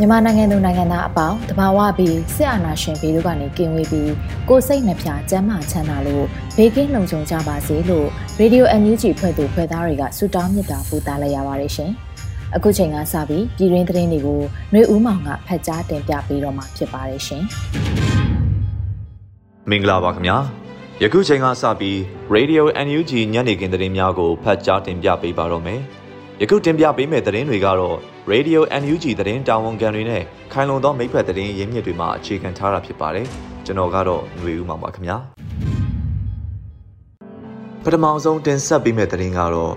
မြန်မာနိုင်ငံသူနိုင်ငံသားအပေါင်းတဘာဝပြီးစစ်အာဏာရှင်ပြည်တို့ကနေကင်းဝေးပြီးကိုစိတ်နှပြကျန်းမာချမ်းသာလို့ဘေးကင်းလုံခြုံကြပါစေလို့ Radio NUG ဖွဲ့သူဖွဲ့သားတွေကဆုတောင်းမေတ္တာပို့သလိုက်ရပါတယ်ရှင်။အခုချိန်ကစပြီးပြည်တွင်းသတင်းတွေကိုຫນွေဦးမောင်ကဖတ်ကြားတင်ပြပေးတော့မှာဖြစ်ပါတယ်ရှင်။မင်္ဂလာပါခင်ဗျာ။ယခုချိန်ကစပြီး Radio NUG ညနေခင်းသတင်းများကိုဖတ်ကြားတင်ပြပေးပါတော့မယ်။ ယခုတင်ပြပေးမယ့်သတင်းတွေကတော့ Radio NUG သတင်းတာဝန်ခံတွေနဲ့ခိုင်လုံသောမိဖက်သတင်းရင်းမြစ်တွေမှာအခြေခံထားတာဖြစ်ပါတယ်။ကျွန်တော်ကတော့ຫນွေဦးမှာပါခင်ဗျာ။ပထမဆုံးတင်ဆက်ပေးမယ့်သတင်းကတော့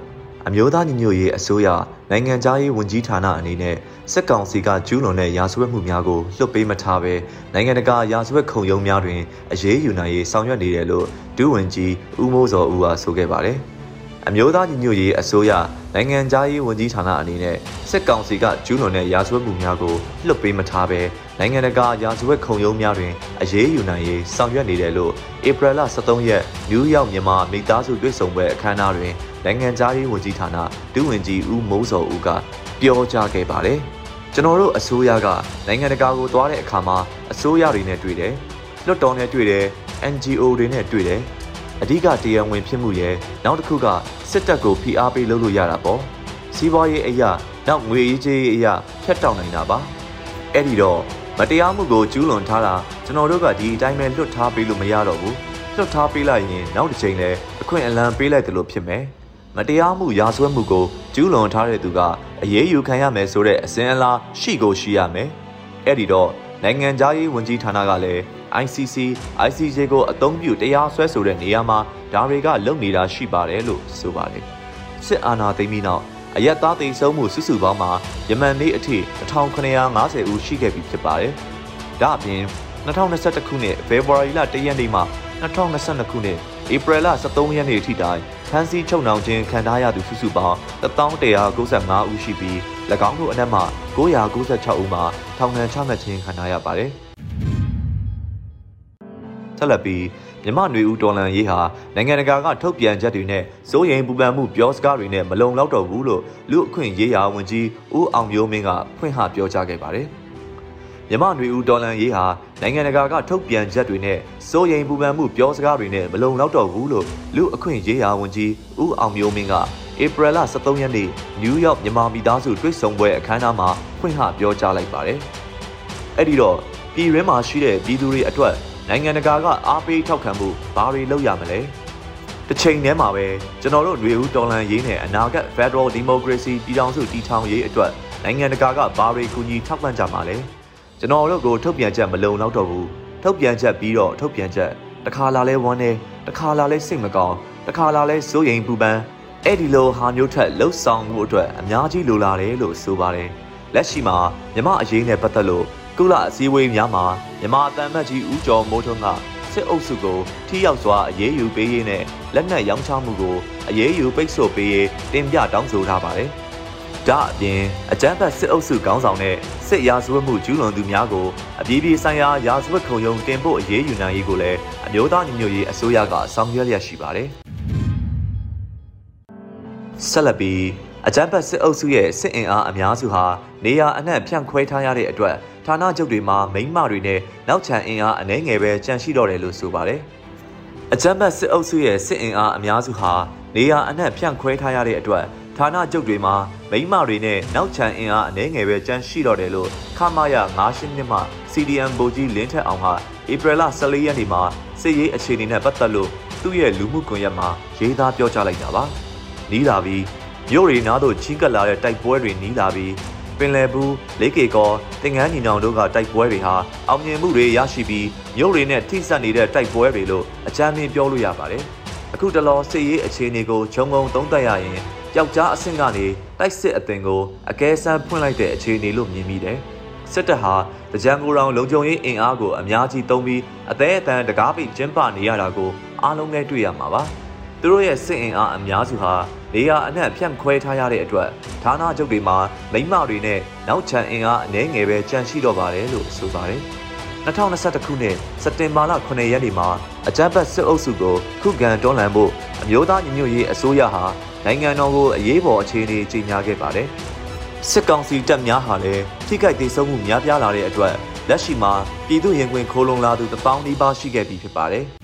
အမျိုးသားညီညွတ်ရေးအစိုးရနိုင်ငံသားရေးဝန်ကြီးဌာနအနေနဲ့စက်ကောင်စီကကျူးလွန်တဲ့ရာဇဝတ်မှုများကိုလွှတ်ပေးမထားဘဲနိုင်ငံတကာရာဇဝတ်ခုံရုံးများတွင်အရေးယူနိုင်ရေးဆောင်ရွက်နေတယ်လို့ဒုဝန်ကြီးဦးမိုးစောဦးကဆိုခဲ့ပါတယ်။ အမျိုးသားညီညွတ်ရေးအစိုးရနိုင်ငံသားရေးဝန်ကြီးဌာနအနေနဲ့စစ်ကောင်စီကကျူးလွန်တဲ့ရာဇဝတ်မှုများကိုလွတ်ပေးမထားဘဲနိုင်ငံတကာရာဇဝတ်ခုံရုံးများတွင်အရေးယူနိုင်ရေးဆောင်ရွက်နေတယ်လို့ဧပြီလ23ရက်နယူးယောက်မြန်မာမိသားစုတွေ့ဆုံပွဲအခမ်းအနားတွင်နိုင်ငံသားရေးဝန်ကြီးဌာနဒုဝန်ကြီးဦးမိုးစောဦးကပြောကြားခဲ့ပါတယ်။ကျွန်တော်တို့အစိုးရကနိုင်ငံတကာကိုသွားတဲ့အခါမှာအစိုးရတွေနဲ့တွေ့တယ်။လွှတ်တော်နဲ့တွေ့တယ်။ NGO တွေနဲ့တွေ့တယ်။ အဓိကတရားဝင်ဖြစ်မှုရဲ့နောက်တစ်ခုကစစ်တပ်ကိုဖိအားပေးလုပ်လို့ရတာပေါ့စီးပွားရေးအရာနောက်ငွေရေးကြေးရေးအရာဖျက်တောက်နိုင်တာပါအဲ့ဒီတော့မတရားမှုကိုကျူးလွန်ထားတာကျွန်တော်တို့ကဒီအတိုင်းပဲလွတ်ထားပေးလို့မရတော့ဘူးလွတ်ထားပေးလိုက်ရင်နောက်တစ်ချိန်လဲအခွင့်အလမ်းပေးလိုက်တယ်လို့ဖြစ်မယ်မတရားမှုရာဇဝတ်မှုကိုကျူးလွန်ထားတဲ့သူကအရေးယူခံရမယ်ဆိုတဲ့အစဉ်အလာရှိကိုရှိရမယ်အဲ့ဒီတော့နိုင်ငံသားရေးဝန်ကြီးဌာနကလည်း ICC ICJ ကိုအသုံးပြုတရားစွဲဆိုတဲ့နေရာမှာဒါတွေကလုံနေတာရှိပါတယ်လို့ဆိုပါတယ်စစ်အာဏာသိမ်းပြီးနောက်အရက်သားသိမ်းဆုံးမှုစုစုပေါင်းမှာယမန်နေ့အထိ1950ဦးရှိခဲ့ပြီဖြစ်ပါတယ်ဒါအပြင်2021ခုနှစ်ဖေဖော်ဝါရီလ1ရက်နေ့မှ2022ခုနှစ်ဧပြီလ23ရက်နေ့အထိတိုင်ဖမ်းဆီးချုပ်နှောင်ခြင်းခံထားရသူစုစုပေါင်း1195ဦးရှိပြီး၎င်းတို့အနက်မှ996ဦးမှာထောင်ဒဏ်ချမှတ်ခြင်းခံထားရပါတယ်။ ဆက်လက်ပြီးမြမနွေဦးတော်လန်ရေးဟာနိုင်ငံတကာကထုတ်ပြန်ချက်တွေနဲ့စိုးရိမ်ပူပန်မှုပြောစကားတွေနဲ့မလုံလောက်တော့ဘူးလို့လူအခွင့်ရေးရာဝန်ကြီးဦးအောင်မျိုးမင်းကဖွင့်ဟပြောကြားခဲ့ပါတယ်။မြမနွေဦးတော်လန်ရေးဟာနိုင်ငံတကာကထုတ်ပြန်ချက်တွေနဲ့စိုးရိမ်ပူပန်မှုပြောစကားတွေနဲ့မလုံလောက်တော့ဘူးလို့လူအခွင့်ရေးရာဝန်ကြီးဦးအောင်မျိုးမင်းကဧပြီလ23ရက်နေ့နယူးယောက်မြန်မာမိသားစုတွေ့ဆုံပွဲအခမ်းအနားမှာဖွင့်ဟပြောကြားလိုက်ပါတယ်။အဲ့ဒီတော့ပြည်ရင်းမှာရှိတဲ့ပြည်သူတွေအတွက် နိုင်ငံတကာကအားပေးထောက်ခံမှုဘာတွေလုပ်ရမလဲတစ်ချိန်တည်းမှာပဲကျွန်တော်တို့ຫນွေဦးတော်လန်ရေးနဲ့အနာဂတ် Federal Democracy ပြည်ထောင်စုတည်ထောင်ရေးအတွက်နိုင်ငံတကာကဘာတွေကူညီထောက်ပံ့ကြမှာလဲကျွန်တော်တို့ကိုထုတ်ပြန်ချက်မလုံလောက်တော့ဘူးထုတ်ပြန်ချက်ပြီးတော့ထုတ်ပြန်ချက်တခါလာလဲဝမ်းနေတခါလာလဲစိတ်မကောင်းတခါလာလဲစိုးရိမ်ပူပန်အဲ့ဒီလိုဟာမျိုးထက်လှုပ်ဆောင်မှုအတွက်အများကြီးလိုလာတယ်လို့ဆိုပါတယ်လက်ရှိမှာမြမအရေးနဲ့ပတ်သက်လို့ ကုလအစည်းအဝေးများမှာမြန်မာအတမ်းမတ်ကြီးဦးကျော်မိုးထွန်းကစစ်အုပ်စုကိုထိရောက်စွာအရေးယူပေးရေးနဲ့လက်နက်ရောင်းချမှုကိုအရေးယူပိတ်ဆို့ပေးရေးတင်ပြတောင်းဆိုထားပါတယ်။ဒါအပြင်အကြမ်းဖက်စစ်အုပ်စုခေါင်းဆောင်တဲ့စစ်ရာဇဝတ်မှုကျူးလွန်သူများကိုအပြည်ပြည်ဆိုင်ရာရာဇဝတ်ခုံရုံးတင်ဖို့အရေးယူနိုင်ရေးကိုလည်းအမျိုးသားညီညွတ်ရေးအစိုးရကဆောင်ရွက်လျက်ရှိပါတယ်။ဆက်လက်ပြီးအကြမ်းဖက်စစ်အုပ်စုရဲ့စစ်အင်အားအများစုဟာနေရာအနှံ့ဖြန့်ခွဲထားရတဲ့အတွက် ဌာနချုပ်တွေမှာမိမတွေနဲ့နောက်ချန်အင်အားအနှဲငယ်ပဲကြန့်ရှိတော့တယ်လို့ဆိုပါတယ်။အကြမ်းဖက်စစ်အုပ်စုရဲ့စစ်အင်အားအများစုဟာနေရာအနှံ့ဖြန့်ခွဲထားရတဲ့အတွက်ဌဌာနချုပ်တွေမှာမိမတွေနဲ့နောက်ချန်အင်အားအနည်းငယ်ပဲကြမ်းရှိတော့တယ်လို့ခမာယ9နှစ်မှ CDM ဗိုလ်ကြီးလင်းထက်အောင်ကဧပြီလ14ရက်နေ့မှာစစ်ရေးအခြေအနေနဲ့ပတ်သက်လို့သူ့ရဲ့လူမှုကွန်ရက်မှာရေးသားပြောကြားလိုက်တာပါ။နီးလာပြီးမြို့ရီနားသို့ချင်းကပ်လာတဲ့တိုက်ပွဲတွေနီးလာပြီး ပင်လယ်ဘူးလေးကေကောတင်ငန်းညီနောင်တို့ကတိုက်ပွဲတွေဟာအောင်မြင်မှုတွေရရှိပြီးမြို့တွေနဲ့ထိစပ်နေတဲ့တိုက်ပွဲတွေလို့အကြမ်းမြင်ပြောလို့ရပါတယ်။အခုတလောစစ်ရေးအခြေအနေကိုခြုံငုံသုံးသပ်ရရင်ပျောက်ကြားအဆင့်ကနေတိုက်စစ်အသင်ကိုအကဲဆန်းဖွင့်လိုက်တဲ့အခြေအနေလို့မြင်မိတယ်။စစ်တပ်ဟာတကြံကိုယ်တော်လုံခြုံရေးအင်အားကိုအများကြီးသုံးပြီးအသေးအတန်တကားပိတ်ကျင်းပနေရတာကိုအားလုံးနဲ့တွေ့ရမှာပါ။ သူတို့ရဲ့စစ်အင်အားအများစုဟာနေရာအနှံ့ဖြန့်ခွဲထားရတဲ့အတွက်ဌာနချုပ်တွေမှာမိမတွေနဲ့နောက်ချန်အင်အားအနည်းငယ်ပဲကြန့်ရှိတော့ပါတယ်လို့ဆိုပါတယ်။2021ခုနှစ်စက်တင်ဘာလ9ရက်နေ့မှာအကြမ်းဖက်စစ်အုပ်စုကိုခုခံတွန်းလှန်ဖို့အမျိုးသားညီညွတ်ရေးအစိုးရဟာနိုင်ငံတော်ကိုအရေးပေါ်အခြေအနေကြီးညာခဲ့ပါတယ်။စစ်ကောင်စီတပ်များဟာလည်းထိခိုက်ဒေဆုံးမှုများပြားလာတဲ့အတွက်လက်ရှိမှာပြည်သူရင်ခွင်ခိုးလုံလာသူတပေါင်းနီးပါးရှိခဲ့ပြီဖြစ်ပါတယ်။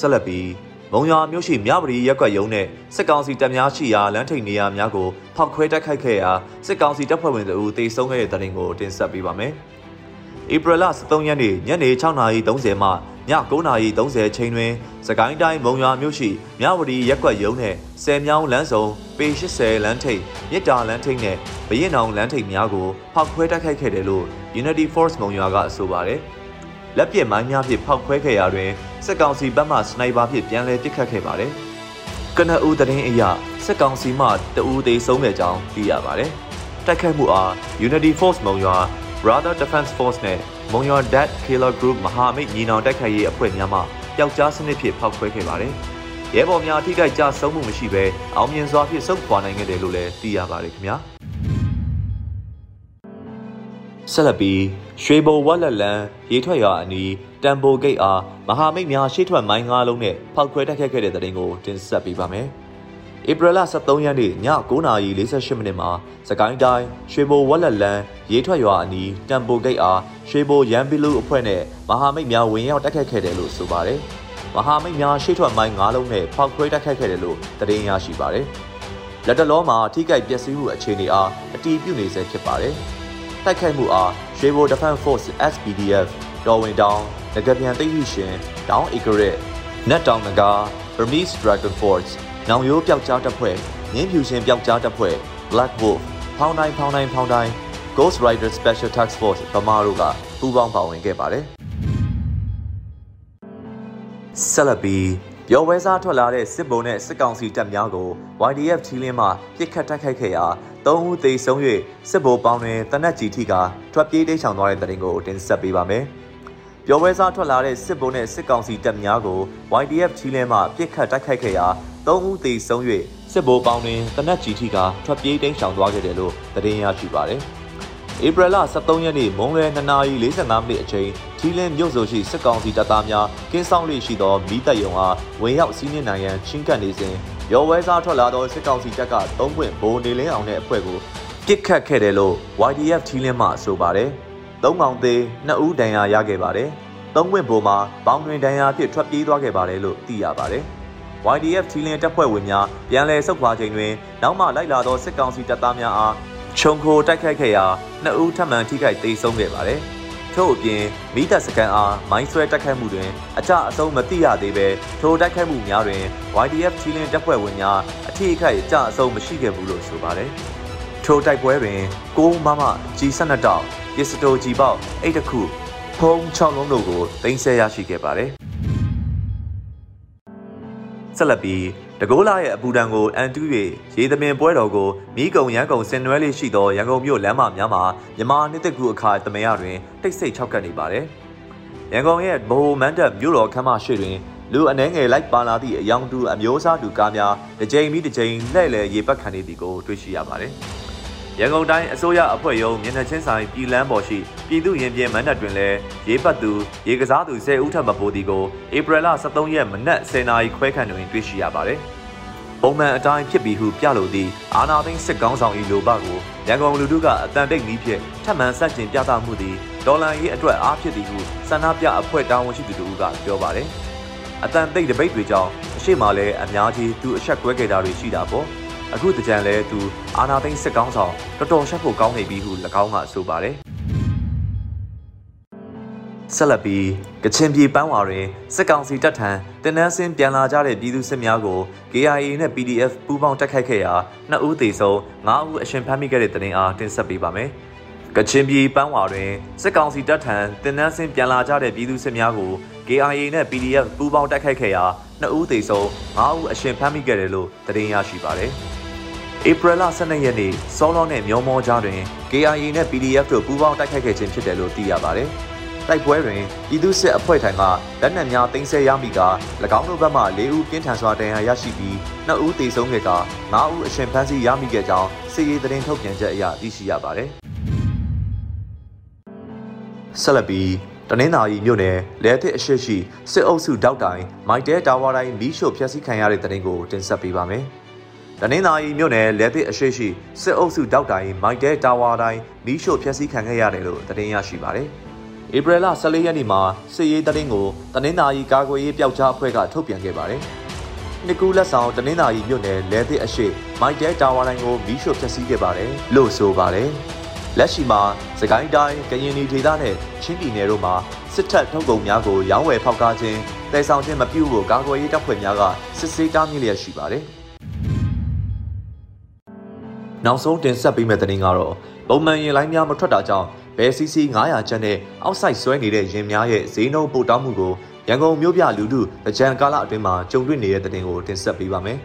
ဆက်လက်ပြီးမုံရွာမြို့ရှိမြပရီရက်ကွက်ရုံးနဲ့စစ်ကောင်စီတပ်များရှိရာလမ်းထိပ်နေရာများကိုဖောက်ခွဲတိုက်ခိုက်ခဲ့ရာစစ်ကောင်စီတပ်ဖွဲ့ဝင်တို့တေဆုံးခဲ့တဲ့တဲ့တင်ကိုတင်ဆက်ပေးပါမယ်။ဧပြီလ23ရက်နေ့ညနေ6:30မှည9:30ချိန်တွင်စကိုင်းတိုင်းမုံရွာမြို့ရှိမြဝတီရက်ကွက်ရုံးနှင့်ဆယ်မြောင်းလမ်းစုံပေ80လမ်းထိပ်မြစ်တာလမ်းထိပ်နှင့်ဘရင်အောင်လမ်းထိပ်များကိုဖောက်ခွဲတိုက်ခိုက်ခဲ့တယ်လို့ Unity Force မုံရွာကဆိုပါတယ်။လက်ပစ်မိုင်းများဖြင့်ဖောက်ခွဲခဲ့ရာတွင် စစ်ကောင်စီဘက်မှစနိုက်ပါဖြင့်ပြန်လည်ပစ်ခတ်ခဲ့ပါတယ်။ကနအူတရင်အရစစ်ကောင်စီမှတအူသေးဆုံးတဲ့ကြောင်းသိရပါတယ်။တိုက်ခိုက်မှုအား Unity Force မုံရွာ Brother Defense Force နဲ့မုံရွာ Dead Killer Group မဟာမိတ်ညီနောင်တိုက်ခိုက်ရေးအဖွဲ့များမှပျောက်ကြားစနစ်ဖြင့်ဖောက်ခွဲခဲ့ပါတယ်။ရဲဘော်များအထိကိကြဆုံးမှုမရှိဘဲအောင်မြင်စွာဖြင့်စုပ်ခွာနိုင်ခဲ့တယ်လို့လည်းသိရပါတယ်ခင်ဗျာ။ဆက်လက်ပြီး ရွှေဘိုဝက်လက်လန်ရေထွက်ရွာအနီးတမ်ဘိုဂိတ်အားမဟာမိတ်များရှေ့ထွက်မိုင်းငါးလုံးနဲ့ဖောက်ခွဲတိုက်ခတ်ခဲ့တဲ့တဲ့တင်ကိုတင်ဆက်ပေးပါမယ်။ဧပြီလ23ရက်နေ့ည9:48မိနစ်မှာစကိုင်းတိုင်းရွှေဘိုဝက်လက်လန်ရေထွက်ရွာအနီးတမ်ပိုဂိတ်အားရွှေဘိုရန်ဘီလူအဖွဲ့နဲ့မဟာမိတ်များဝင်ရောက်တိုက်ခတ်ခဲ့တယ်လို့ဆိုပါတယ်။မဟာမိတ်များရှေ့ထွက်မိုင်း9လုံးနဲ့ဖောက်ခွဲတိုက်ခတ်ခဲ့တယ်လို့သတင်းရရှိပါတယ်။လက်တလောမှာထိကြိုက်ပျက်စီးမှုအခြေအနေအားအတီးပြုနေဆဲဖြစ်ပါတယ်။ တိုက်ခိုက်မှုအားရွှေဘို Defense Force SPDF တော်ဝင်တောင်ငကပြန်သိရှိရှင်ဒေါင်းအီဂရက်နက်တောင်ငကာ Burmese Dragon Force နောင်ရိုးပျောက်ကြားတပ်ဖွဲ့ငင်းဖြူရှင်ပျောက်ကြားတပ်ဖွဲ့ Black Wolf ဖောင်းတိုင်းဖောင်းတိုင်းဖောင်းတိုင်း Ghost Rider Special Task Force ဗမာတို့ကပူးပေါင်းပါဝင်ခဲ့ပါတယ်ဆက်လက်ပြီးပြောဝဲစားထွက်လာတဲ့စစ်ဘုံနဲ့စစ်ကောင်စီတပ်များကို YDF ချီလင်းမှပြစ်ခတ်တိုက်ခိုက်ခဲ့ရာ ၃ဦးသေဆုံး၍စစ်ဘိုပေါင်းတွင်တနက်ကြီးထိကထွက်ပြေးတိမ်းရှောင်သွားတဲ့တဲ့ရင်ကိုတင်ဆက်ပေးပါမယ်။ပြောဝဲစားထွက်လာတဲ့စစ်ဘုံနဲ့စစ်ကောင်စီတပ်များကို YDF ချီလင်းမှပြစ်ခတ်တိုက်ခိုက်ခဲ့ရာ၃ဦးသေဆုံး၍စစ်ဘိုးပေါင်းတွင်တနက်ကြီးထိကထွက်ပြေးတိမ်းရှောင်သွားခဲ့တယ်လို့သတင်းရရှိပါတယ်။ဧပြီလ23ရက်နေ့မုံလွယ်2:45မိနစ်အချိန်ထီလင်းမြို့ဆိုရှိစစ်ကောင်စီတပ်သားများကင်းဆောင်လေးရှိသောမိတပ်ယုံအားဝင်ရောက်စီးနင်းနိုင်ရန်ချင်းကပ်နေစဉ် ရော်ဝဲစားထွက်လာသောစစ်ကောင်စီတပ်ကသုံးပွင့်ဘိုးနေလင်းအောင်တဲ့အဖွဲ့ကိုပစ်ခတ်ခဲ့တယ်လို့ YDF ထီလင်းမှဆိုပါတယ်။သုံးကောင်သေး2ဦးဒဏ်ရာရခဲ့ပါတယ်။သုံးပွင့်ဘိုးမှာပေါင်းတွင်ဒဏ်ရာဖြစ်ထွက်ပြေးသွားခဲ့ပါတယ်လို့သိရပါတယ်။ YDF ထီလင်းတပ်ဖွဲ့ဝင်များပြန်လည်ဆုတ်ခွာချိန်တွင်နောက်မှလိုက်လာသောစစ်ကောင်စီတပ်သားများအားခြုံခိုတိုက်ခိုက်ခဲ့ရာနှစ်ဦးထပ်မံထိခိုက်ဒေဆုံးခဲ့ပါတယ်။ ထို့အပြင်မိသက်စကန်အားမိုင်းဆွဲတိုက်ခိုက်မှုတွင်အကြအဆုံးမသိရသေးဘဲထိုတိုက်ခိုက်မှုများတွင် YDF ချီလင်းတပ်ဖွဲ့ဝင်များအထိအခိုက်အကြအဆုံးမရှိခဲ့ဘူးလို့ဆိုပါတယ်။ထိုတိုက်ပွဲတွင်ကိုမမကြီး12တောက်ပစ္စတိုကြီးပေါက်8တခုဖုံး6လုံးတို့ကိုတင်ဆက်ရရှိခဲ့ပါတယ်။ဆက်လက်ပြီး တကိုးလာရဲ့အပူဒဏ်ကိုအန်တူး၍ရေသမင်ပွဲတော်ကိုမိကုံရန်ကုန်စင်နွဲလေးရှိသောရန်ကုန်မြို့လမ်းမများမှာမြမနှစ်သက်ကူအခါသမယတွင်တိတ်ဆိတ်၆ကပ်နေပါတယ်။ရန်ကုန်ရဲ့ဗဟိုမန်းတပ်မြို့တော်ခမ်းမရှိတွင်လူအနှဲငယ်လိုက်ပါလာသည့်အယောင်တူအမျိုးအစားတူကားများတစ်ကြိမ်ပြီးတစ်ကြိမ်လှည့်လည်ရေပတ်ခံနေသည်ကိုတွေ့ရှိရပါတယ်။ ရန်ကုန်တိုင်းအစိုးရအဖွဲ့ရုံးမျက်နှာချင်းဆိုင်ပြည်လန်းပေါ်ရှိပြည်သူရင်ပြင်မန္တတွင်လည်းရေးပတ်သူရေကစားသူ10ဦးထပ်မပိုးသည်ကိုဧပြီလ23ရက်မနက်10:00နာရီခွဲခန့်တွင်တွေ့ရှိရပါတယ်။ပုံမှန်အတိုင်းဖြစ်ပြီးဟုပြလိုသည့်အာနာသိန်းစစ်ကောင်းဆောင်၏လိုဘကိုရန်ကုန်လူထုကအတန်တိတ်နည်းဖြင့်ထပ်မံဆက်ကျင်ပြသမှုသည်ဒေါ်လာရေးအတွက်အားဖြစ်သည်ဟုဆန္ဒပြအဖွဲ့တာဝန်ရှိသူတို့ကပြောပါတယ်။အတန်တိတ်တပိတ်တွေကြောင့်အရှိရှေ့မှာလည်းအများကြီးသူအဆက်ကွဲခဲ့တာတွေရှိတာပေါ့ အခုတကြံလဲသူအာနာသိန်းစစ်ကောင်းဆောင်တော်တော်ရှက်ဖို့ကောင်းနေပြီဟု၎င်းကဆိုပါတယ်ဆက်လက်ပြီးကချင်ပြည်ပန်းဝါတွင်စစ်ကောင်စီတပ်ထံတင်နန်းစင်းပြန်လာကြတဲ့ပြည်သူစစ်များကို KIA နဲ့ PDF ပူးပေါင်းတိုက်ခိုက်ခဲ့ရာနှစ်ဦးသေဆုံး၅ဦးအရှင်ဖမ်းမိခဲ့တဲ့တဲ့တင်အားတင်ဆက်ပေးပါမယ်။ကချင်ပြည်ပန်းဝါတွင်စစ်ကောင်စီတပ်ထံတင်နန်းစင်းပြန်လာကြတဲ့ပြည်သူစစ်များကို KIA နဲ့ PDF ပူးပေါင်းတိုက်ခိုက်ခဲ့ရာနှစ်ဦးသေဆုံး၅ဦးအရှင်ဖမ်းမိခဲ့တယ်လို့သတင်းရရှိပါတယ်။ ဧပြီလ12ရက်နေ့စောလောနဲ့မြောမောကြားတွင် KIA နဲ့ PDF တို့ပူးပေါင်းတိုက်ခိုက်ခဲ့ခြင်းဖြစ်တယ်လို့သိရပါတယ်။တိုက်ပွဲတွင်ပြည်သူ့စစ်အဖွဲ့ထံကလက်နက်များတင်ဆက်ရမိက၎င်းတို့ဘက်မှ၄ဦးပြင်းထန်စွာဒဏ်ရာရရှိပြီး2ဦးသေဆုံးခဲ့က9ဦးအရှင်ဖမ်းဆီးရမိခဲ့ကြောင်းစစ်ရေးသတင်းထုတ်ပြန်ချက်အရသိရှိရပါတယ်။ဆက်လက်ပြီးတနင်္သာရီမြို့နယ်လဲသစ်အရှိရှိစစ်အုပ်စုတောက်တိုင်မိုက်တဲတာဝါတိုင်းမီးရှို့ဖျက်ဆီးခံရတဲ့တဲ့တင်ကိုတင်ဆက်ပေးပါမယ်။ တနင်္သာရီမြို့နယ်လဲသစ်အရှိရှိစစ်အုပ်စုတောက်တိုင်မိုက်တဲတာဝါတိုင်းမီးရှို့ဖျက်ဆီးခံခဲ့ရတယ်လို့သတင်းရရှိပါတယ်။ဧပြီလ14ရက်နေ့မှာစစ်ရေးတရင်ကိုတနင်္သာရီကာကွယ်ရေးပျောက်ကြားအဖွဲ့ကထုတ်ပြန်ခဲ့ပါတယ်။နှစ်ကူလက်ဆောင်တနင်္သာရီမြို့နယ်လဲသစ်အရှိမိုက်တဲတာဝါလိုင်းကိုမီးရှို့ဖျက်ဆီးခဲ့ပါတယ်လို့ဆိုပါတယ်။လက်ရှိမှာစကိုင်းတိုင်းကရင်ပြည်ဒေသနဲ့ချင်းပြည်နယ်တို့မှာစစ်တပ်ထုတ်ကုန်များကိုရောင်းဝယ်ဖောက်ကားခြင်းတိုက်ဆောင်ခြင်းမပြုဖို့ကာကွယ်ရေးတပ်ဖွဲ့များကစစ်ဆေးတားမြစ်လျက်ရှိပါတယ်။ နောက်ဆုံးတင်ဆက်ပေးမယ့်သတင်းကတော့ပုံမှန်ရင်လိုင်းများမထွက်တာကြောင့်ဘယ်စီစီ900ကျန်းနဲ့အောက်ဆိုင်ဆွဲနေတဲ့ရင်များရဲ့ဈေးနှုန်းပိုတောင်းမှုကိုရန်ကုန်မြို့ပြလူထုအကြံကာလအတွင်းမှာကြုံတွေ့နေတဲ့တဲ့တင်ကိုတင်ဆက်ပေးပါမယ်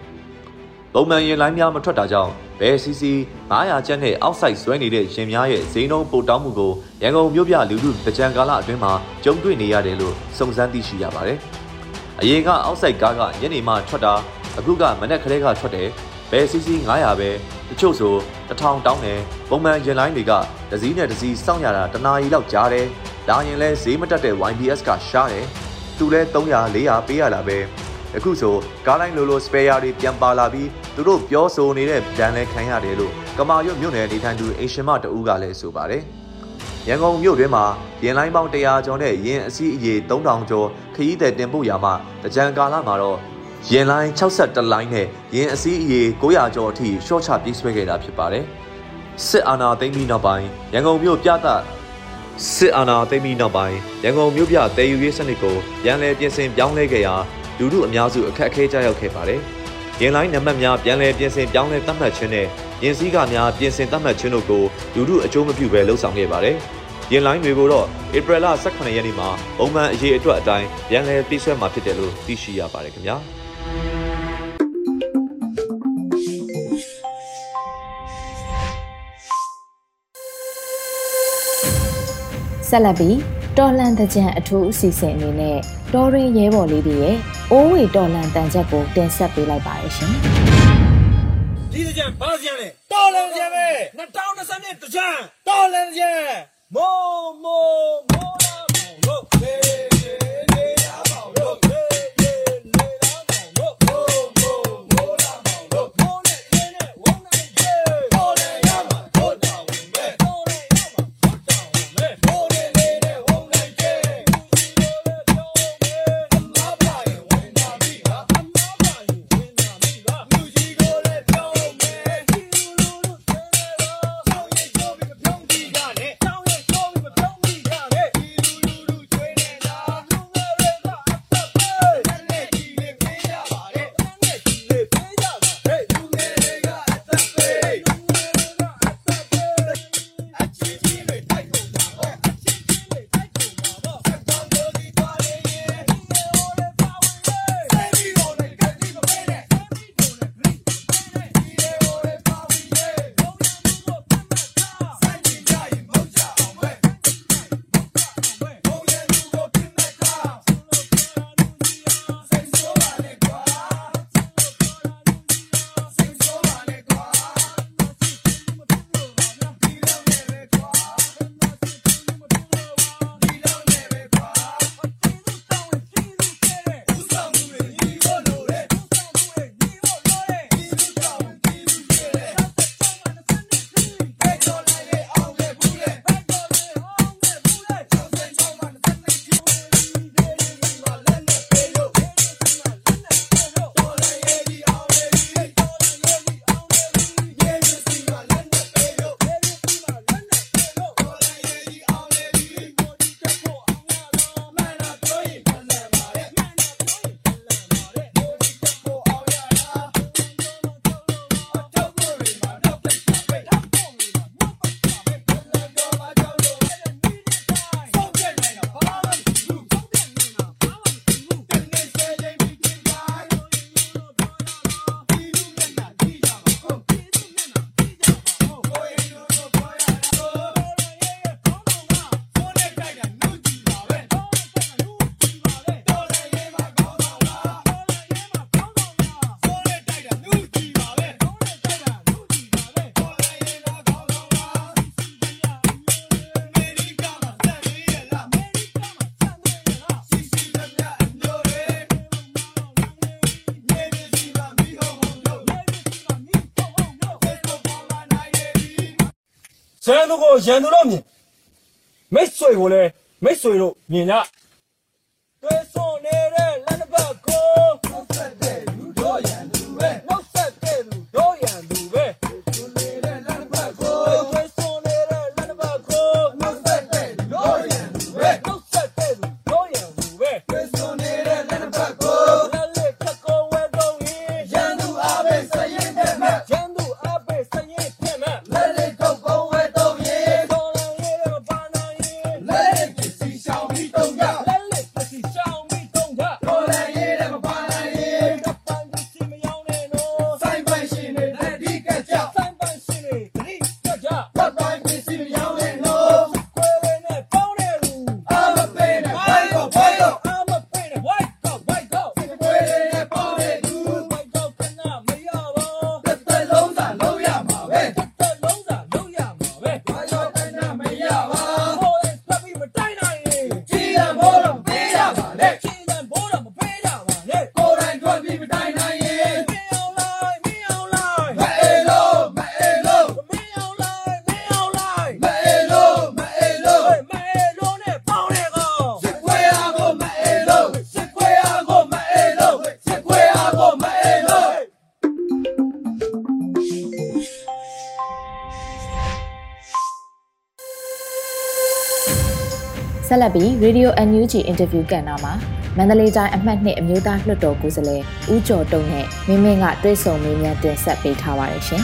။ပုံမှန်ရင်လိုင်းများမထွက်တာကြောင့်ဘယ်စီစီ900ကျန်းနဲ့အောက်ဆိုင်ဆွဲနေတဲ့ရင်များရဲ့ဈေးနှုန်းပိုတောင်းမှုကိုရန်ကုန်မြို့ပြလူထုအကြံကာလအတွင်းမှာကြုံတွေ့နေရတယ်လို့စုံစမ်းသိရှိရပါတယ်။အရင်ကအောက်ဆိုင်ကားကညနေမှထွက်တာအခုကမနက်ခရဲကထွက်တယ် ဘယ်စီစီ900ပဲတချို့ဆို1000တောင်းတယ်ပုံမှန်ရင်လိုင်းတွေကဒစည်းနဲ့ဒစည်းစောင့်ရတာတနာရီလောက်ကြားတယ်ဒါရင်လဲဈေးမတက်တဲ့ YBS ကရှားတယ်သူလဲ300 400ပေးရတာပဲအခုဆိုကားတိုင်းလိုလို spare တွေပြန်ပါလာပြီးသူတို့ပြောဆိုနေတဲ့ဒဏ်လဲခံရတယ်လို့ကမာရွတ်မြို့နယ်နေထိုင်သူအိမ်ရှင်မတဦးကလည်းဆိုပါတယ်ရန်ကုန်မြို့တွင်မှာရင်လိုင်းပေါင်း100ကျော်နဲ့ရင်အစီအရေ3000ကျော်ခရီးသည်တင်ပို့ရာမှာတကြံကာလမှာတော့ ရင်လိုင်း61လိုင်းနဲ့ရင်အစည်းအရေ900ကျော်အထိရှော့ချပြေးဆွဲခဲ့တာဖြစ်ပါတယ်။စစ်အာဏာသိမ်းပြီးနောက်ပိုင်းရန်ကုန်မြို့ပြသစစ်အာဏာသိမ်းပြီးနောက်ပိုင်းရန်ကုန်မြို့ပြတည်ယူရေးစနစ်ကိုပြန်လည်ပြင်ဆင်ပြောင်းလဲခဲ့ရာလူထုအများစုအခက်အခဲကြောက်ခဲ့ပါတယ်။ရင်လိုင်းနံပါတ်များပြန်လည်ပြင်ဆင်ပြောင်းလဲသတ်မှတ်ခြင်းနဲ့ရင်စည်းကများပြင်ဆင်သတ်မှတ်ခြင်းတို့ကိုလူထုအကျိုးမပြုဘဲလှုပ်ဆောင်ခဲ့ပါတယ်။ရင်လိုင်းတွေကိုတော့ဧပြီလ18ရက်နေ့မှာပုံမှန်အရေးအတွက်အတိုင်းပြန်လည်ပြေးဆွဲမှာဖြစ်တယ်လို့သိရှိရပါတယ်ခင်ဗျာ။ ဆက်လက်ပြီးတော်လန်တကြံအထူးအစီအစဉ်အနေနဲ့တော်ရင်ရဲဘော်လေးတွေရဲ့အိုးဝေတော်လန်တန်ချက်ကိုတင်ဆက်ပေးလိုက်ပါရရှင်။ဒီတကြံဘာကြံလဲတော်လန်ကြံပဲ2020တကြံတော်လန်ကြံမိုးမိုးမိုးလာမောင်လို့ ရန်သူကိုရန်သူတော့မြင်မိတ်ဆွေကိုလည်းမိတ်ဆွေတို့မြင်ကြတွေ့ဆုံ ဆက်လက်ပြီး Radio NUG Interview ကဏ္ဍမှာမန္တလေးတိုင်းအမှတ်2အမျိုးသားလွှတ်တော်ကိုယ်စားလှယ်ဦးကျော်တုံနဲ့မင်းမင်းကတွေ့ဆုံမေးမြန်းတင်ဆက်ပေးထားပါတယ်ရှင်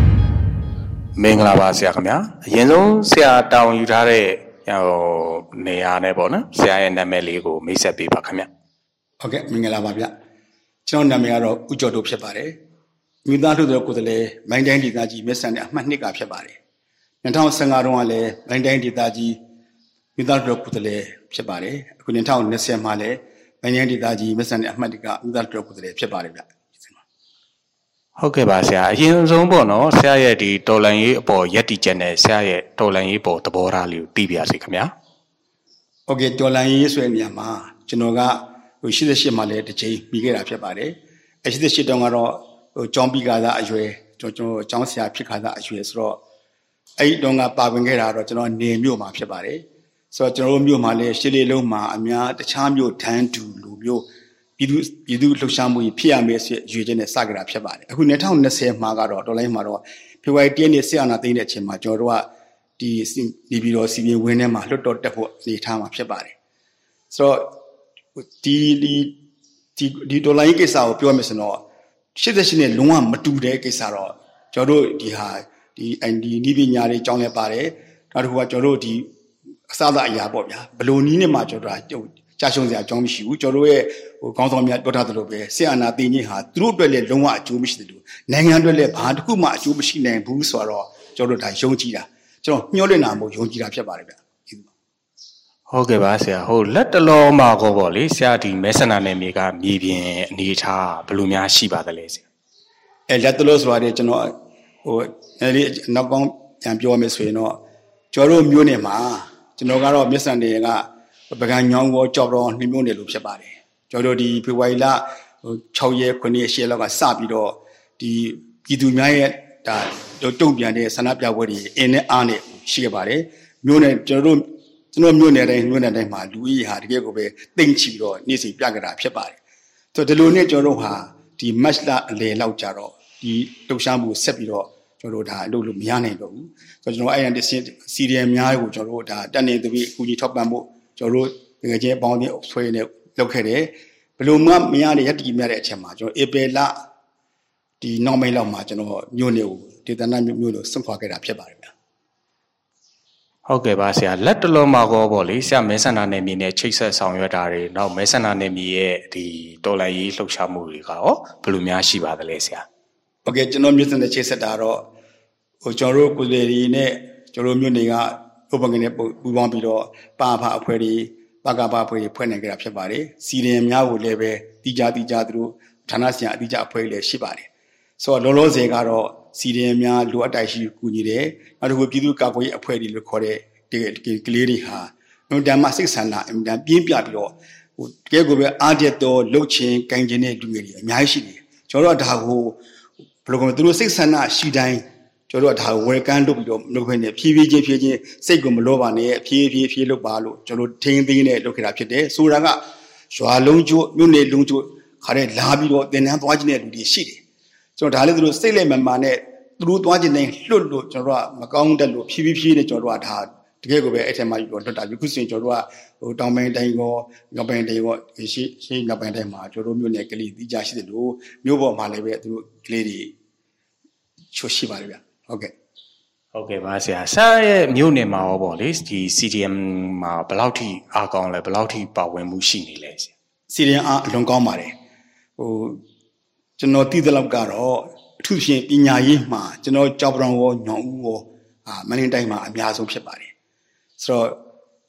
။မင်္ဂလာပါဆရာခင်ဗျာအရင်ဆုံးဆရာတောင်းယူထားတဲ့ဟိုနေရာနဲ့ပေါ့နော်ဆရာရဲ့နာမည်လေးကိုမိတ်ဆက်ပေးပါခင်ဗျာဟုတ်ကဲ့မင်္ဂလာပါဗျကျွန်တော်နာမည်ကတော့ဦးကျော်တို့ဖြစ်ပါတယ်မိသားစုတော်ကိုယ်စားလှယ်မိုင်းတိုင်းဒေသကြီးမက်ဆန်နဲ့အမှတ်နှစ်ကဖြစ်ပါတယ်2015တုန်းကလည်းမိုင်းတိုင်းဒေသကြီး မိသားစုတော်ကိုယ်စားလှယ်ဖြစ်ပါတယ်အခု2020မှာလည်းမိုင်းတိုင်းဒေသကြီးမက်ဆန်နဲ့အမှတ်တစ်ကမိသားစုတော်ကိုယ်စားလှယ်ဖြစ်ပါတယ်ဗျဟုတ်ကဲ့ပါဆရာအရင်ဆုံးပေါ့နော်ဆရာရဲ့ဒီတော်လန်ရေးအပေါ်ရက်တီချက်နဲ့ဆရာရဲ့တော်လန်ရေးပေါ်သဘောထားလေးကိုသိပြရစီခင်ဗျာဟုတ်ကဲ့တော်လန်ရေးဆိုတဲ့နေရာမှာကျွန်တော်ကဟို88မှာလည်းတစ်ချိန်ပြီးခဲ့တာဖြစ်ပါတယ်အဲ88တုန်းကတော့ဟိုကျောင်းပြီးကားသားအရွယ်ကျွန်တော်ကျွန်တော်ကျောင်းဆရာဖြစ်ကားသားအရွယ်ဆိုတော့အဲ့ဒီတုန်းကပါဝင်ခဲ့တာတော့ကျွန်တော်နေမြို့မှာဖြစ်ပါတယ် ဆိုတော့ကျွန်တော်တို့မြို့မှာလည်းရှစ်လေးလုံးမှာအများတခြားမြို့ထန်းတူလူမျိုးပြည်သူပြည်သူလှုပ်ရှားမှုကြီးဖြစ်ရမယ်ဆိုရွေချက်နဲ့စကြတာဖြစ်ပါတယ်အခု2020မှာကတော့တော်လိုင်းမှာတော့ဖေဖော်ဝါရီ1ရက်နေ့ဆီယနာသိန်းတဲ့အချိန်မှာကျွန်တော်တို့ကဒီဒီပြီးတော့စီပင်ဝင်းထဲမှာလွတ်တော်တက်ဖို့အနေထားမှာဖြစ်ပါတယ်ဆိုတော့ဒီဒီဒီဒီဒေါ်လာရေးကိစ္စကိုပြောမယ်ဆိုတော့88နဲ့လုံးဝမတူတဲ့ကိစ္စတော့ကျွန်တော်တို့ဒီဟာဒီအန်ဒီနီးပညာတွေကြောင်းလဲပါတယ်နောက်တစ်ခုကကျွန်တော်တို့ဒီ အစသာအရာပေါ့ဗျာဘယ်လိုနီးနဲ့မှကျွန်တော်တို့ကြာရှုံးစရာအကြောင်းမရှိဘူးကျွန်တော်တို့ရဲ့ဟိုကောင်းဆောင်များပြောထားသလိုပဲဆရာနာသိချင်းဟာသူတို့အတွက်လည်းလုံးဝအကျိုးမရှိတယ်လို့နိုင်ငံအတွက်လည်းဘာတစ်ခုမှအကျိုးမရှိနိုင်ဘူးဆိုတော့ကျွန်တော်တို့ဒါယုံကြည်တာကျွန်တော်ညှို့လင့်တာမို့ယုံကြည်တာဖြစ်ပါတယ်ဗျာဟုတ်ကဲ့ပါဆရာဟိုလက်တလောမှာကောပေါ့လေဆရာဒီမဲဆန္ဒနယ်မြေကမြေပြင်အနေထားဘယ်လိုများရှိပါသလဲဆရာအဲလက်တလို့ဆိုတာလေကျွန်တော်ဟိုအဲဒီနောက်ကောင်းပြန်ပြောမယ်ဆိုရင်တော့ကျွန်တော်တို့မျိုးနယ်မှာ ကျွန်တော်ကတော့မြစ်ဆန်တွေကပကံညောင်းဘောကြောက်တော့နှိမ့်မျိုးနယ်လို့ဖြစ်ပါတယ်ကျွန်တော်တို့ဒီဖေဖော်ဝါရီလဟို6ရက်9ရက်10ရက်လောက်ကစပြီးတော့ဒီပြည်သူများရဲ့ဒါတုံ့ပြန်တဲ့ဆန္ဒပြပွဲတွေအင်းနဲ့အားနဲ့ရှိခဲ့ပါတယ်မျိုးနယ်ကျွန်တော်တို့ကျွန်တော်မျိုးနယ်တိုင်းမျိုးနယ်တိုင်းမှာလူကြီးဟာတကယ်ကိုပဲတိမ်ချီပြီးတော့နေ့စဉ်ပြကြတာဖြစ်ပါတယ်ဆိုတော့ဒီလိုနဲ့ကျွန်တော်တို့ဟာဒီ match လအလေလောက်ကြတော့ဒီလှုပ်ရှားမှုဆက်ပြီးတော့ ကျွန်တော်တို့ဒါအလုပ်လို့မရနိုင်တော့ဘူးဆိုတော့ကျွန်တော်အဲ့ရန်တစ်စင်စီရီယယ်များတွေကိုကျွန်တော်တို့ဒါတက်နေသူပြီးအကူကြီးထောက်ပံ့ဖို့ကျွန်တော်တို့ငွေကြေးအပေါင်းအသင်းဆွဲနေလုပ်ခဲ့တယ်ဘလို့မှမရတဲ့ရတ္တိမရတဲ့အချက်မှာကျွန်တော်ဧပြီလဒီနောက်ပိုင်းလောက်မှာကျွန်တော်မြို့နေကိုဒေသနာမြို့လို့ဆွန့်ခွာခဲ့တာဖြစ်ပါတယ်ဗျာဟုတ်ကဲ့ပါဆရာလက်တလုံးမှာကောပေါ့လေဆရာမဲဆန္ဒနယ်မြေနဲ့ချိတ်ဆက်ဆောင်ရွက်တာတွေနောက်မဲဆန္ဒနယ်မြေရဲ့ဒီတော်လန်ရေးလှုပ်ရှားမှုတွေကရောဘယ်လိုများရှိပါသလဲဆရာဟုတ်ကဲ့ကျွန်တော်မြို့စံနဲ့ချိတ်ဆက်တာတော့ ဟိုကျွန်တော်တို့ကိုယ်လေတွေနဲ့ကျွန်တော်မြို့နေကဥပငွေနဲ့ပူပေါင်းပြီးတော့ပါဖအဖွဲ့တွေပကပအဖွဲ့တွေဖွဲ့နိုင်ကြတာဖြစ်ပါတယ်စီရင်များကိုလည်းပဲတီးကြတီးကြသူတို့ဌာနဆိုင်ရာအတိအကျအဖွဲ့တွေလည်းရှိပါတယ်ဆိုတော့လောလောဆယ်ကတော့စီရင်များလိုအပ်တိုက်ရှိကူညီတယ်နောက်တစ်ခုပြည်သူ့ကာကွယ်ရေးအဖွဲ့တွေလို့ခေါ်တဲ့ဒီကလေးတွေဟာအင်တန်မှစိတ်ဆန္ဒအင်တန်ပြင်းပြပြီးတော့ဟိုတကယ်ကိုပဲအားကျတော့လှုပ်ချင်းကင်ကျင်တဲ့လူငယ်တွေအများကြီးရှိတယ်ကျွန်တော်တို့ကဒါကိုဘယ်လိုကောသူတို့စိတ်ဆန္ဒရှိတိုင်း ကျကျွန်တော်တို့ကဒါကို welcome လုပ်ပြီးတော့လုပ်ခဲ့နေဖြည်းဖြည်းချင်းဖြည်းချင်းစိတ်ကိုမလောပါနဲ့ဖြည်းဖြည်းဖြည်းလုပ်ပါလို့ကျွန်တော်ထင်းသိမ်းနဲ့လုပ်ခဲ့တာဖြစ်တယ်ဆိုတာကရွာလုံးကျိုးမြို့နယ်လုံးကျိုးခါတဲ့လာပြီးတော့တင်နန်းသွားခြင်းတဲ့လူတွေရှိတယ်ကျွန်တော်ဒါလည်းသူတို့စိတ်လက်မမာနဲ့သူတို့သွားခြင်းနဲ့လွတ်လို့ကျွန်တော်တို့ကမကောင်းတဲ့လို့ဖြည်းဖြည်းဖြည်းနဲ့ကျွန်တော်တို့ကဒါတကယ်ကိုပဲအဲ့ထက်မှပြီးတော့လွတ်တာပြီခုဆိုရင်ကျွန်တော်တို့ကဟိုတောင်ပိုင်းတိုင်းကောငပန်းတိုင်းကောရှိရှိငပန်းတိုင်းမှာကျွန်တော်တို့မြို့နယ်ကလေးတီးကြရှိတယ်လို့မြို့ပေါ်မှာလည်းပဲသူတို့ကလေးတွေချိုရှိပါတယ်ဗျ ဟုတ်ကဲ့ဟုတ်ကဲ့ပါဆရာဆရာရဲ့မြို့နယ်မှာရောပေါ့လေဒီ CDM မှာဘယ်လောက်ထိအားကောင်းလဲဘယ်လောက်ထိပါဝင်မှုရှိနေလဲဆရာ CDM အားအလွန်ကောင်းပါတယ်ဟိုကျွန်တော်သိတဲ့လောက်ကတော့အထူးဖြင့်ပညာရေးမှာကျွန်တော်ကြောက်ပရောင်ရောညောင်ဦးရောအာမင်းတိုင်းမှာအများဆုံးဖြစ်ပါတယ်ဆိုတော့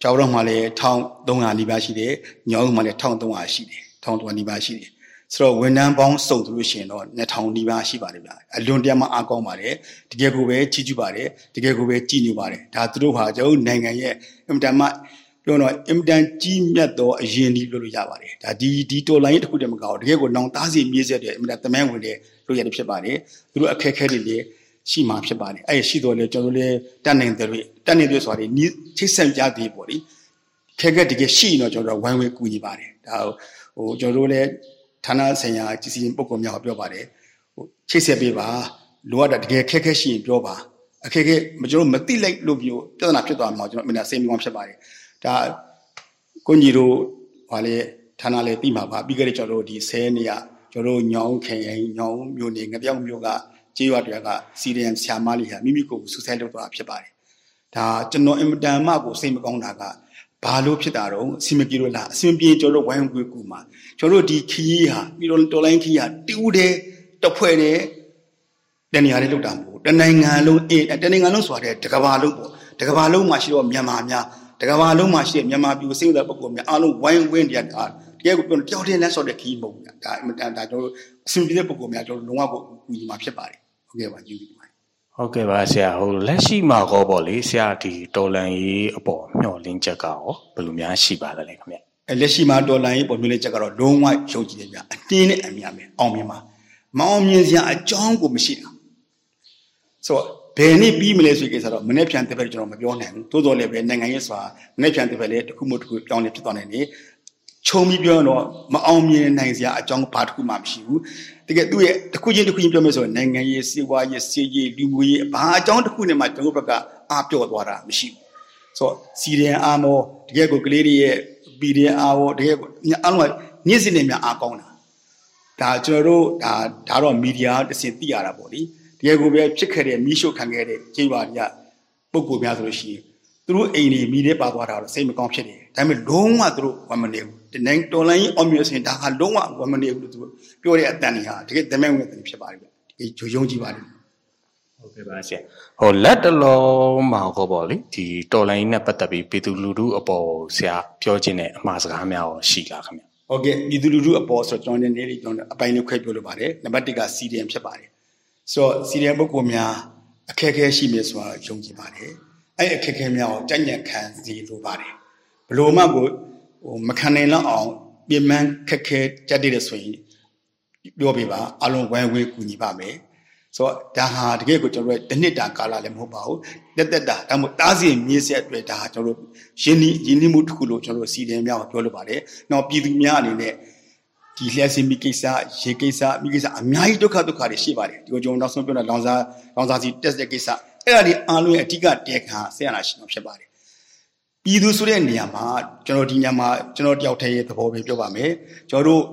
ကြောက်ပရောင်မှာလည်း1300နီးပါးရှိတယ်ညောင်ဦးမှာလည်း1300ရှိတယ်1300နီးပါးရှိတယ် ဆိုတော့ဝန်ထမ်းပေါင်းစုံသလို့ရှိရင်တော့2000နီးပါးရှိပါတယ်ဗျာအလွန်တရာမှအားကောင်းပါတယ်တကယ်ကိုပဲကြီးကျူးပါတယ်တကယ်ကိုပဲကြည်ညိုပါတယ်ဒါသူတို့ဟာကျွန်တော်နိုင်ငံရဲ့အင်တာမပြောတော့အင်တန်ကြီးမြတ်သောအရင်ဒီပြောလို့ရပါတယ်ဒါဒီဒီတော်လိုင်းတစ်ခုတည်းမကောက်တကယ်ကိုနောင်သားစီမြေးဆက်တဲ့အင်တန်တမန်ဝင်တဲ့လို့ရတယ်ဖြစ်ပါတယ်သူတို့အခက်အခဲတွေလည်းရှိမှဖြစ်ပါတယ်အဲ့ရှိတော့လေကျွန်တော်လည်းတတ်နိုင်တယ်လို့တတ်နိုင်တယ်ဆိုတာဒီချိတ်ဆက်ကြသည်ပေါ့လေခက်ခဲတကယ်ရှိရင်တော့ကျွန်တော်ဝိုင်းဝဲကူညီပါတယ်ဒါဟိုကျွန်တော်တို့လည်း ဌာနဆိုင်ရာကြီးစီရင်ပုံကောင်များပြောပါတယ်ဟိုချိတ်ဆက်ပေးပါလိုအပ်တာတကယ်ခက်ခဲရှိရင်ပြောပါအခက်ခဲကျွန်တော်မသိလိုက်လို့ပြောပြဿနာဖြစ်သွားမှာကျွန်တော်အမြဲစိတ်မကောင်းဖြစ်ပါတယ်ဒါကိုညီတို့ဟာလေဌာနလေပြီးမှာပါပြီးခဲ့တဲ့ကျွန်တော်တို့ဒီဆဲနေရကျွန်တော်တို့ညောင်းခင်ရင်ညောင်းမျိုးနေငပြောင်းမျိုးကကြေးရွာတွေကစီရီယမ်ဆ iam မလေးဟာမိမိကိုယ်ကိုဆူဆဲလုပ်သွားဖြစ်ပါတယ်ဒါကျွန်တော်အင်မတန်မှကိုစိတ်မကောင်းတာက ဘာလို့ဖြစ်တာတော့အစီမပြေလို့လားအစီမပြေကျွန်တော်တို့ဝိုင်းဝန်းကူမှာကျွန်တော်တို့ဒီခီးဟာပြီးတော့တော်လိုင်းခီးဟာတူးတယ်တဖွဲ့တယ်တနေရာလေးလောက်တာမဟုတ်တနိုင်ငံလုံးအေးတနိုင်ငံလုံးဆိုတဲ့တကဘာလုံးပေါ့တကဘာလုံးမှာရှိတော့မြန်မာများတကဘာလုံးမှာရှိတဲ့မြန်မာပြည်စိတ်သက်ပုဂ္ဂိုလ်များအားလုံးဝိုင်းဝန်းတရားတကယ်ကိုပြောကြောက်တဲ့လက်ဆော့တဲ့ခီးမဟုတ်ဘူးဒါအင်မတန်ဒါကျွန်တော်တို့အစီအပြေတဲ့ပုဂ္ဂိုလ်များကျွန်တော်လုံးဝကိုကူညီမှာဖြစ်ပါတယ်ဟုတ်ကဲ့ပါကျေးဇူးတင်ပါတယ် ဟုတ်ကဲ့ပါဆရာဟိုလက်ရှိမှာကောပေါ့လေဆရာဒီတော်လန်ရေးအပေါ်မျှော်လင့်ချက်ကရောဘယ်လိုများရှိပါသလဲခင်ဗျအဲလက်ရှိမှာဒေါ်လာရေးပေါ်မျိုးလေးချက်ကတော့လုံးဝယုံကြည်တယ်ဗျအတင်းနဲ့အမြင်မယ်အောင်မြင်ပါမအောင်မြင်စရာအကြောင်းကိုမရှိတာဆိုတော့ဘယ်နည်းပြီးမလဲဆိုကိစ္စတော့မနေ့ပြန်တဲ့ဘက်ကျွန်တော်မပြောနိုင်ဘူးသို့တော်လည်းပဲနိုင်ငံရေးဆိုတာမနေ့ပြန်တဲ့ဘက်လည်းတစ်ခုမှတစ်ခုပြောင်းလဲဖြစ်သွားနိုင်တယ်ခြုံပြီးပြောတော့မအောင်မြင်နိုင်စရာအကြောင်းဘာတစ်ခုမှမရှိဘူး တကယ်သူ့ရဲ့တစ်ခုချင်းတစ်ခုချင်းပြောမယ်ဆိုရင်နိုင်ငံရေးစီးပွားရေးစီးရေးလူမှုရေးဘာအကြောင်းတစ်ခုနဲ့မှကျွန်တော်ဘက်ကအားပြော့သွားတာမရှိဘူးဆိုတော့စီရီယန်အားမောတကယ်ကိုကလေးတွေရဲ့ပီဒီအားရောတကယ်အားလုံးကညစ်စင်နေများအားကောင်းတာဒါကျွန်တော်တို့ဒါဒါတော့မီဒီယာတစ်စင်သိရတာပေါ့လေတကယ်ကိုပဲဖြစ်ခဲ့တဲ့မီးရှို့ခံခဲ့တဲ့ကျေးရွာတွေကပုံကိုများဆိုလို့ရှိရင်သူတို့အိမ်တွေမိတဲ့ပါသွားတာတော့စိတ်မကောင်းဖြစ်နေတယ် ဒါပေမဲ့လုံးဝသူတို့ဝမနေဘူးဒီနိုင်တော်လိုင်းအောင်မြင်စင်ဒါကလုံးဝဝမနေဘူးလို့သူပြောတဲ့အတန်ကြီးဟာတကယ်တမဲဝင်တဲ့ဖြစ်ပါတယ်ဗျဒီဂျိုယုံကြည်ပါတယ်ဟုတ်ကဲ့ပါဆရာဟိုလက်တလုံးမှာကောပေါ့လေဒီတော်လိုင်းနဲ့ပတ်သက်ပြီးပြည်သူလူထုအပေါ်ဆရာပြောခြင်းနဲ့အမှားစကားများရောရှိလားခင်ဗျဟုတ်ကဲ့ပြည်သူလူထုအပေါ်ဆိုကျွန်တော်နေနေကျွန်တော်အပိုင်းလေးခွဲပြောလိုပါတယ်နံပါတ်1က CDM ဖြစ်ပါတယ်ဆိုတော့ CDM ပုဂ္ဂိုလ်များအခက်အခဲရှိမယ်ဆိုတာယုံကြည်ပါတယ်အဲ့အခက်အခဲများကိုကြံ့ကြံ့ခံစီလိုပါတယ် ဘလို့မှကိုဟိုမခံနိုင်တော့အောင်ပြင်ပန်းခက်ခဲကြက်တဲ့ဆိုရင်ပြောပြပါအလုံးဝိုင်းဝဲကူညီပါမယ်ဆိုတော့ဒါဟာတကယ်ကိုကျွန်တော်တို့တစ်နှစ်တာကာလလည်းမဟုတ်ပါဘူးတက်တက်တာဒါမှမဟုတ်တားစီမြေးဆက်အတွက်ဒါကျွန်တော်တို့ရင်းနှီးရင်းနှီးမှုတစ်ခုလို့ကျွန်တော်တို့စီတယ်များပြောလို့ပါတယ်။နောက်ပြည်သူများအနေနဲ့ဒီလျှက်စီမိကိစ္စရေကိစ္စမိကိစ္စအများကြီးဒုက္ခဒုက္ခတွေရှိပါတယ်ဒီကိုကျွန်တော်နောက်ဆုံးပြောတဲ့လောင်စာလောင်စာစီတက်တဲ့ကိစ္စအဲ့ဒါဒီအားလုံးရဲ့အဓိကတဲခံဆရာနာရှင်တော်ဖြစ်ပါတယ် ပြည်သူဆိုတဲ့နေရာမှာကျွန်တော်ဒီညမှာကျွန်တော်တယောက်တည်းရဲ့သဘောပဲပြောပါမယ်ကျွန်တော်တို့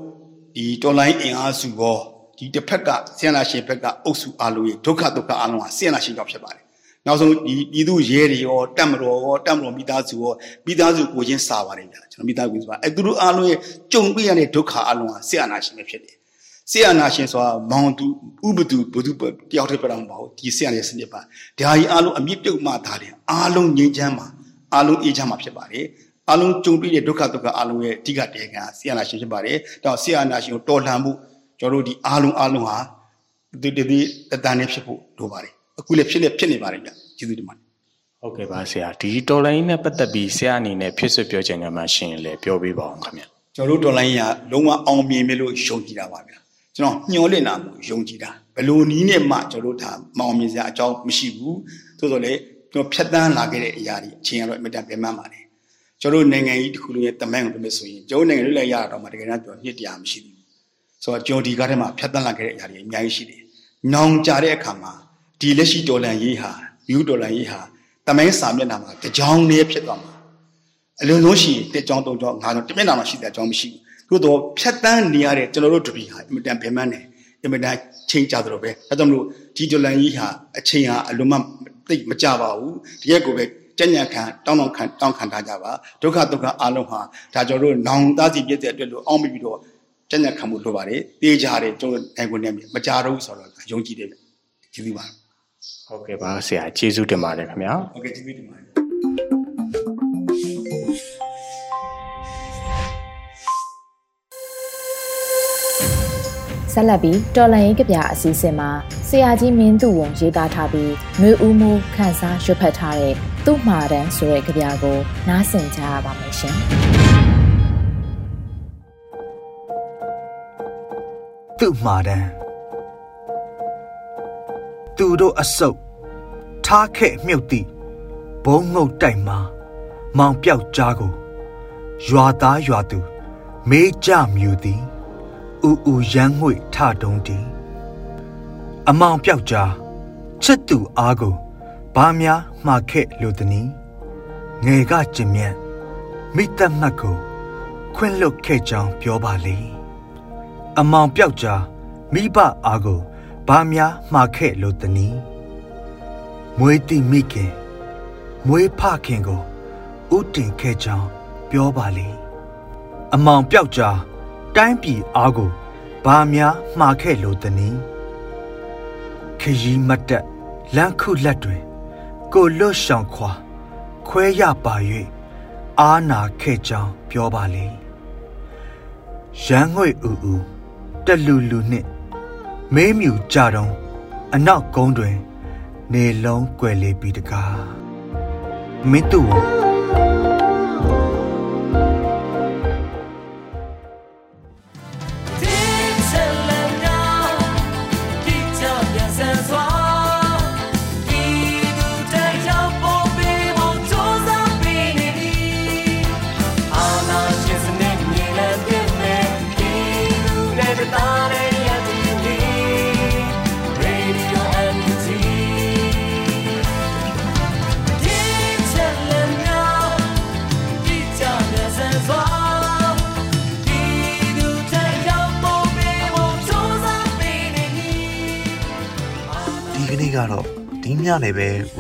ဒီတော်လိုင်းအင်အားစုရောဒီတစ်ဖက်ကဆရာနာရှင်ဘက်ကအုပ်စုအားလုံးရဲ့ဒုက္ခဒုက္ခအားလုံးဟာဆရာနာရှင်ကြောင့်ဖြစ်ပါတယ်နောက်ဆုံးဒီပြည်သူရဲတွေရောတက်မတော်ရောတက်မတော်မိသားစုရောမိသားစုကိုချင်းစာပါတယ်ဗျာကျွန်တော်မိသားစုဆိုတာအဲသူတို့အားလုံးရဲ့ကြုံတွေ့ရတဲ့ဒုက္ခအားလုံးဟာဆရာနာရှင်ပဲဖြစ်တယ်ဆရာနာရှင်ဆိုတာမောင်သူဥပဒုဘုသူတယောက်တည်းပြတော့မဟုတ်ဒီဆရာရဲ့စနစ်ပါဒါကြီးအားလုံးအမြင့်ပြုတ်မှသာတယ်အားလုံးငြိမ်းချမ်းမှာ အားလုံးအေးချမ်းမှာဖြစ်ပါတယ်အားလုံးကြုံတွေ့တဲ့ဒုက္ခဒုက္ခအားလုံးရဲ့အဓိကတရားကဆရာနာရှင်ဖြစ်ပါတယ်တော့ဆရာနာရှင်ကိုတော်လှန်မှုကျွန်တော်တို့ဒီအားလုံးအားလုံးဟာဒီဒီတတန်နေဖြစ်ဖို့လိုပါတယ်အခုလည်းဖြစ်နေဖြစ်နေပါတယ်ဗျကျေးဇူးတင်ပါတယ်ဟုတ်ကဲ့ပါဆရာဒီတော်လိုင်းနဲ့ပတ်သက်ပြီးဆရာအနေနဲ့ဖြစ်ဆွပြောချင်ကြမှာရှင်လည်းပြောပေးပါအောင်ခင်ဗျကျွန်တော်တို့တော်လိုင်းကလုံးဝအောင်မြင်မယ်လို့ယုံကြည်တာပါဗျကျွန်တော်ညှော်လင့်တာကိုယုံကြည်တာဘယ်လိုနည်းနဲ့မှကျွန်တော်တို့ဒါမောင်မြင်စရာအကြောင်းမရှိဘူးသို့တော်လည်း ကျွန်တော်ဖြတ်တန်းလာခဲ့တဲ့အရာတွေအချိန်ကတော့အမြဲတမ်းပြန်မှန်းပါတယ်ကျွန်တော်နိုင်ငံကြီးတစ်ခုလုံးရဲ့တမန်ကိုပြောလို့ဆိုရင်ကျွန်တော်နိုင်ငံလွတ်လပ်ရတာတော့မှတကယ်တမ်းပြောနှစ်တရားမရှိဘူးဆိုတော့ကျွန်တော်ဒီကားထဲမှာဖြတ်တန်းလာခဲ့တဲ့အရာတွေအများကြီးရှိတယ်။နောင်ကြတဲ့အခါမှာဒီလက်ရှိဒေါ်လာရေးဟာယူဒေါ်လာရေးဟာတမန်စာမျက်နှာမှာတကြောင်လေးဖြစ်သွားမှာအလုံးစုံရှိတက်ကြောင်တုံကြောင်ငါတော့တမျက်နှာမှာရှိတဲ့အကြောင်းမရှိဘူး။သို့တော့ဖြတ်တန်းနေရတဲ့ကျွန်တော်တို့တပီဟာအင်မတန်ဗင်မန်းတယ်အင်မတန်ချိန်ကြသလိုပဲအဲကြောင့်မလို့ဒီဒေါ်လာရေးဟာအချိန်ဟာအလုံးမ သိမကြပါဘူး။ဒီရက်ကိုပဲကြညံခံတောင်းတောင်းခံတောင်းခံထားကြပါဒုက္ခဒုက္ခအလုံးဟာဒါကျွန်တော်တို့နောင်သားစီပြည့်တဲ့အတွက်လို့အောင်းပြီးတော့ကြညံခံမှုလိုပါတယ်တေးကြတယ်ကျွန်တော်နိုင်ကိုနေမကြတော့ဘူးဆိုတော့ယုံကြည်တယ်ကျေးဇူးပါဟုတ်ကဲ့ပါဆရာကျေးဇူးတင်ပါတယ်ခင်ဗျာဟုတ်ကဲ့ကျေးဇူးတင်ပါတယ်ဆက်လက်ပြီးတော်လန်ရေးကဗျာအစီအစဉ်မှာ ဆရာကြီးမင်းသူဝံရေးသားထားပြီးနှွေဦးမှုခန်းစားရွတ်ဖတ်ထားတဲ့သူ့မှာတန်းဆိုတဲ့ကဗျာကိုနားဆင်ကြရပါမယ်ရှင်သူ့မှာတန်းသူတို့အစုပ်ထားခဲ့မြုပ်သည့်ဘုံငုတ်တိုက်မှာမောင်ပြောက်ကြားကိုရွာသားရွာသူ မေးကြမြူသည်ဥဥရမ်းငွေထတုံးတီ အမောင်ပြောက်ကြားချစ်သူအားကိုဘာများမှားခဲ့လို့တနည်းငယ်ကကျင်မြတ်မိတ္တမတ်ကိုခွင့်လွတ်ခဲ့ကြောင်းပြောပါလေအမောင်ပြောက်ကြားမိဘအားကိုဘာများမှားခဲ့လို့တနည်းမွေးတိမိခင်မွေးဖခင်ကိုဥတင်ခဲ့ကြောင်းပြောပါလေအမောင်ပြောက်ကြားတိုင်းပြည်အားကိုဘာများမှားခဲ့လို့တနည်း ခရီးမတ်တက်လမ်းခုလက်တွင် ကိုလွတ်ဆောင်ခွာ ခွဲရပါ၍အာနာခဲ့ကြောင်းပြောပါလေရန်ငွေဥဥတလူလူနှင့်မေးမြူကြတော့အနောက်ကုန်းတွင် နေလုံးကွယ်လေးပြီးတကားမင်းတို့